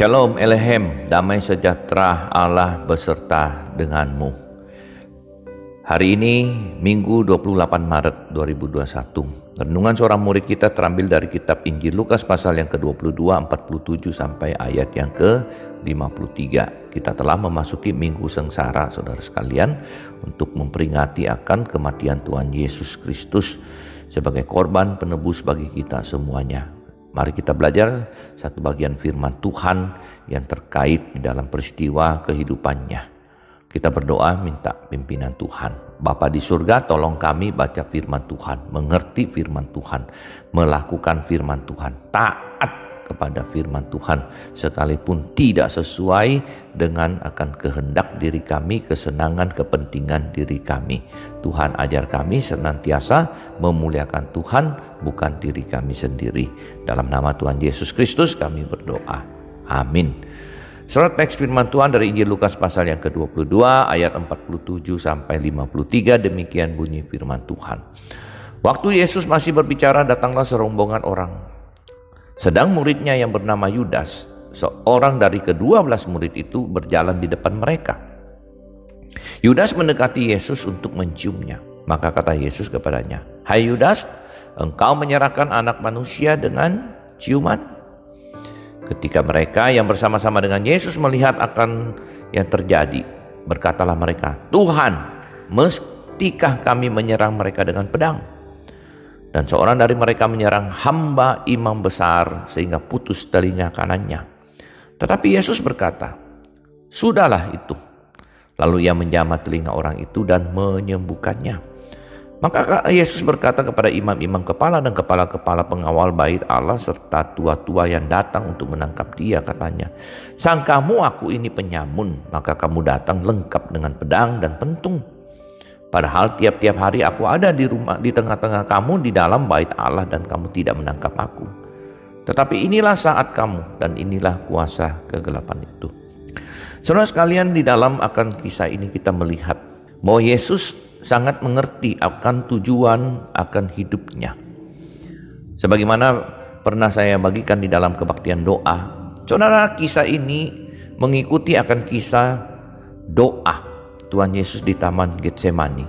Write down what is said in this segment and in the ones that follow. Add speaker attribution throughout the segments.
Speaker 1: Shalom Elehem, damai sejahtera Allah beserta denganmu. Hari ini Minggu 28 Maret 2021. Renungan seorang murid kita terambil dari kitab Injil Lukas pasal yang ke-22, 47 sampai ayat yang ke-53. Kita telah memasuki Minggu Sengsara saudara sekalian untuk memperingati akan kematian Tuhan Yesus Kristus sebagai korban penebus bagi kita semuanya. Mari kita belajar satu bagian firman Tuhan yang terkait di dalam peristiwa kehidupannya. Kita berdoa minta pimpinan Tuhan. Bapa di surga tolong kami baca firman Tuhan, mengerti firman Tuhan, melakukan firman Tuhan, taat kepada firman Tuhan sekalipun tidak sesuai dengan akan kehendak diri kami, kesenangan, kepentingan diri kami. Tuhan ajar kami senantiasa memuliakan Tuhan bukan diri kami sendiri. Dalam nama Tuhan Yesus Kristus kami berdoa. Amin. Surat teks firman Tuhan dari Injil Lukas pasal yang ke-22 ayat 47 sampai 53 demikian bunyi firman Tuhan. Waktu Yesus masih berbicara datanglah serombongan orang sedang muridnya yang bernama Yudas, seorang dari kedua belas murid itu berjalan di depan mereka. Yudas mendekati Yesus untuk menciumnya. Maka kata Yesus kepadanya, Hai Yudas, engkau menyerahkan anak manusia dengan ciuman? Ketika mereka yang bersama-sama dengan Yesus melihat akan yang terjadi, berkatalah mereka, Tuhan, mestikah kami menyerang mereka dengan pedang? Dan seorang dari mereka menyerang hamba imam besar sehingga putus telinga kanannya. Tetapi Yesus berkata, Sudahlah itu. Lalu ia menjamah telinga orang itu dan menyembuhkannya. Maka Yesus berkata kepada imam-imam kepala dan kepala-kepala pengawal bait Allah serta tua-tua yang datang untuk menangkap dia katanya. Sangkamu aku ini penyamun, maka kamu datang lengkap dengan pedang dan pentung. Padahal tiap-tiap hari aku ada di rumah di tengah-tengah kamu di dalam bait Allah dan kamu tidak menangkap aku. Tetapi inilah saat kamu dan inilah kuasa kegelapan itu. Saudara sekalian di dalam akan kisah ini kita melihat bahwa Yesus sangat mengerti akan tujuan akan hidupnya. Sebagaimana pernah saya bagikan di dalam kebaktian doa. Saudara kisah ini mengikuti akan kisah doa Tuhan Yesus di Taman Getsemani.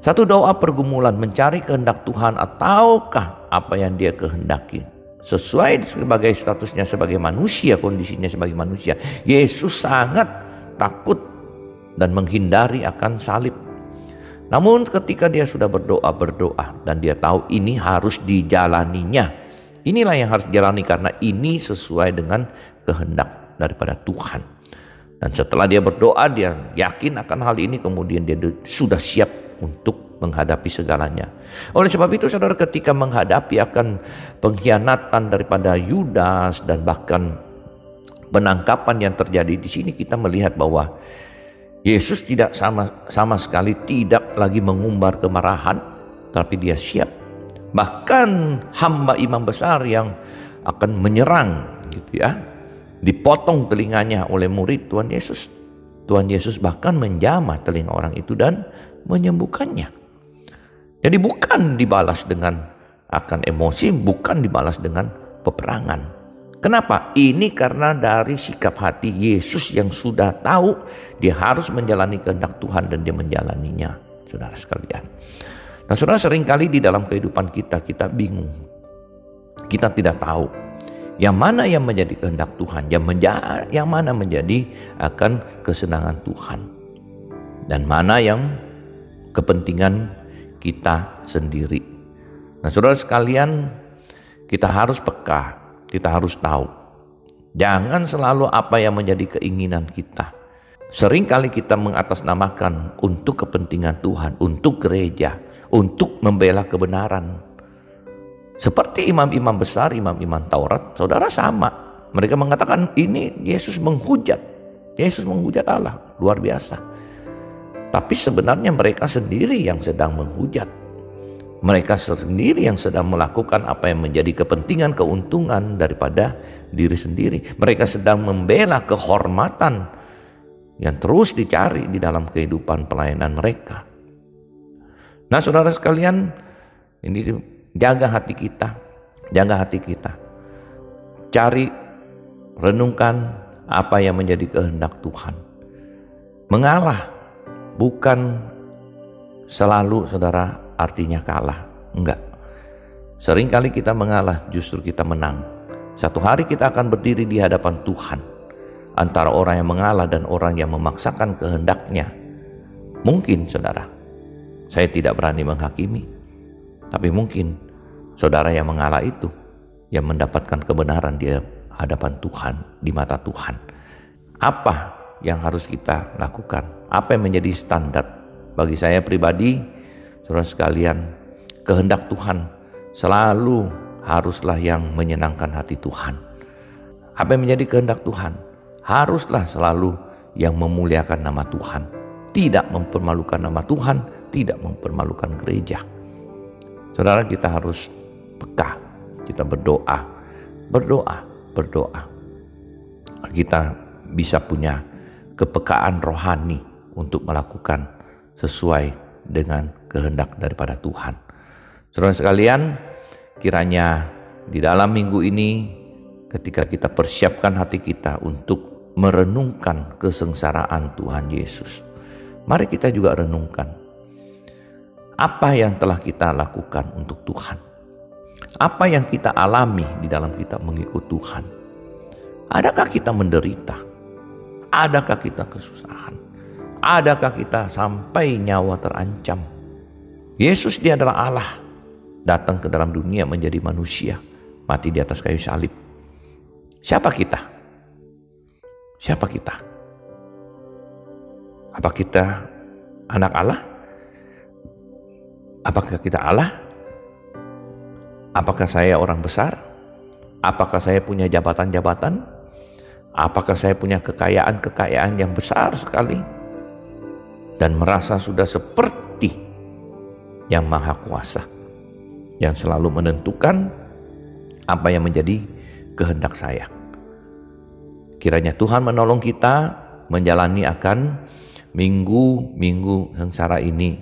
Speaker 1: Satu doa pergumulan mencari kehendak Tuhan ataukah apa yang dia kehendaki. Sesuai sebagai statusnya sebagai manusia, kondisinya sebagai manusia. Yesus sangat takut dan menghindari akan salib. Namun ketika dia sudah berdoa-berdoa dan dia tahu ini harus dijalaninya. Inilah yang harus dijalani karena ini sesuai dengan kehendak daripada Tuhan. Dan setelah dia berdoa, dia yakin akan hal ini, kemudian dia sudah siap untuk menghadapi segalanya. Oleh sebab itu, saudara, ketika menghadapi akan pengkhianatan daripada Yudas dan bahkan penangkapan yang terjadi di sini, kita melihat bahwa Yesus tidak sama sama sekali tidak lagi mengumbar kemarahan, tapi dia siap. Bahkan hamba imam besar yang akan menyerang, gitu ya, dipotong telinganya oleh murid Tuhan Yesus. Tuhan Yesus bahkan menjamah telinga orang itu dan menyembuhkannya. Jadi bukan dibalas dengan akan emosi, bukan dibalas dengan peperangan. Kenapa? Ini karena dari sikap hati Yesus yang sudah tahu dia harus menjalani kehendak Tuhan dan dia menjalaninya, saudara sekalian. Nah saudara sering kali di dalam kehidupan kita, kita bingung. Kita tidak tahu yang mana yang menjadi kehendak Tuhan, yang, menja yang mana menjadi akan kesenangan Tuhan, dan mana yang kepentingan kita sendiri. Nah, saudara sekalian, kita harus peka, kita harus tahu. Jangan selalu apa yang menjadi keinginan kita. Seringkali kita mengatasnamakan untuk kepentingan Tuhan, untuk gereja, untuk membela kebenaran, seperti imam-imam besar, imam-imam Taurat, saudara sama. Mereka mengatakan ini Yesus menghujat. Yesus menghujat Allah, luar biasa. Tapi sebenarnya mereka sendiri yang sedang menghujat. Mereka sendiri yang sedang melakukan apa yang menjadi kepentingan keuntungan daripada diri sendiri. Mereka sedang membela kehormatan yang terus dicari di dalam kehidupan pelayanan mereka. Nah saudara sekalian, ini Jaga hati kita, jaga hati kita. Cari, renungkan apa yang menjadi kehendak Tuhan. Mengalah bukan selalu saudara artinya kalah. Enggak. Seringkali kita mengalah justru kita menang. Satu hari kita akan berdiri di hadapan Tuhan. Antara orang yang mengalah dan orang yang memaksakan kehendaknya. Mungkin saudara, saya tidak berani menghakimi. Tapi mungkin saudara yang mengalah itu yang mendapatkan kebenaran di hadapan Tuhan, di mata Tuhan. Apa yang harus kita lakukan? Apa yang menjadi standar bagi saya pribadi, saudara sekalian, kehendak Tuhan selalu haruslah yang menyenangkan hati Tuhan. Apa yang menjadi kehendak Tuhan? Haruslah selalu yang memuliakan nama Tuhan. Tidak mempermalukan nama Tuhan, tidak mempermalukan gereja. Saudara kita harus peka, kita berdoa, berdoa, berdoa. Kita bisa punya kepekaan rohani untuk melakukan sesuai dengan kehendak daripada Tuhan. Saudara sekalian, kiranya di dalam minggu ini ketika kita persiapkan hati kita untuk merenungkan kesengsaraan Tuhan Yesus. Mari kita juga renungkan apa yang telah kita lakukan untuk Tuhan. Apa yang kita alami di dalam kita mengikut Tuhan? Adakah kita menderita? Adakah kita kesusahan? Adakah kita sampai nyawa terancam? Yesus dia adalah Allah. Datang ke dalam dunia menjadi manusia. Mati di atas kayu salib. Siapa kita? Siapa kita? Apa kita anak Allah? Apakah kita Allah? Apakah saya orang besar? Apakah saya punya jabatan-jabatan? Apakah saya punya kekayaan-kekayaan yang besar sekali? Dan merasa sudah seperti yang maha kuasa. Yang selalu menentukan apa yang menjadi kehendak saya. Kiranya Tuhan menolong kita menjalani akan minggu-minggu sengsara ini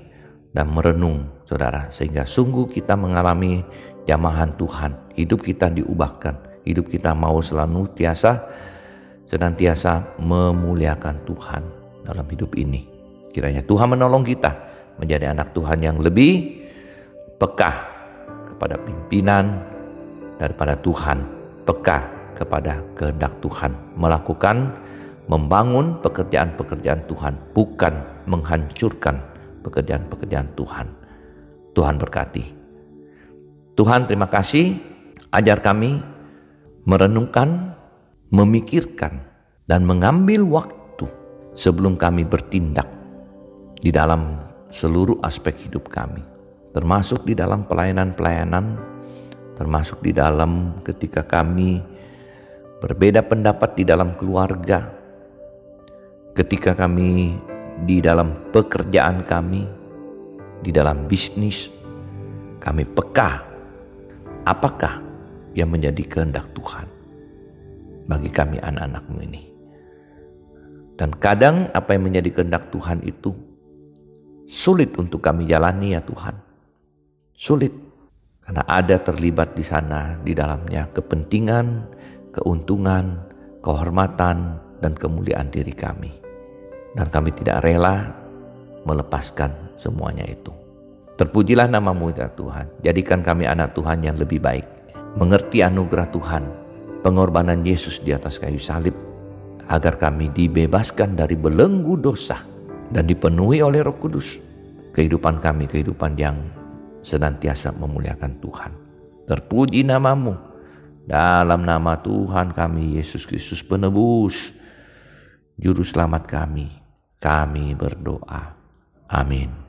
Speaker 1: dan merenung saudara sehingga sungguh kita mengalami jamahan Tuhan. Hidup kita diubahkan. Hidup kita mau selalu tiasa senantiasa memuliakan Tuhan dalam hidup ini. Kiranya Tuhan menolong kita menjadi anak Tuhan yang lebih peka kepada pimpinan daripada Tuhan, peka kepada kehendak Tuhan, melakukan membangun pekerjaan-pekerjaan Tuhan, bukan menghancurkan pekerjaan-pekerjaan Tuhan. Tuhan berkati. Tuhan terima kasih ajar kami merenungkan, memikirkan, dan mengambil waktu sebelum kami bertindak di dalam seluruh aspek hidup kami. Termasuk di dalam pelayanan-pelayanan, termasuk di dalam ketika kami berbeda pendapat di dalam keluarga, ketika kami di dalam pekerjaan kami, di dalam bisnis, kami peka Apakah yang menjadi kehendak Tuhan bagi kami anak-anakmu ini? Dan kadang apa yang menjadi kehendak Tuhan itu sulit untuk kami jalani ya Tuhan. Sulit karena ada terlibat di sana di dalamnya kepentingan, keuntungan, kehormatan dan kemuliaan diri kami. Dan kami tidak rela melepaskan semuanya itu. Terpujilah namamu ya Tuhan. Jadikan kami anak Tuhan yang lebih baik. Mengerti anugerah Tuhan. Pengorbanan Yesus di atas kayu salib. Agar kami dibebaskan dari belenggu dosa. Dan dipenuhi oleh roh kudus. Kehidupan kami kehidupan yang senantiasa memuliakan Tuhan. Terpuji namamu. Dalam nama Tuhan kami Yesus Kristus penebus. Juru selamat kami. Kami berdoa. Amin.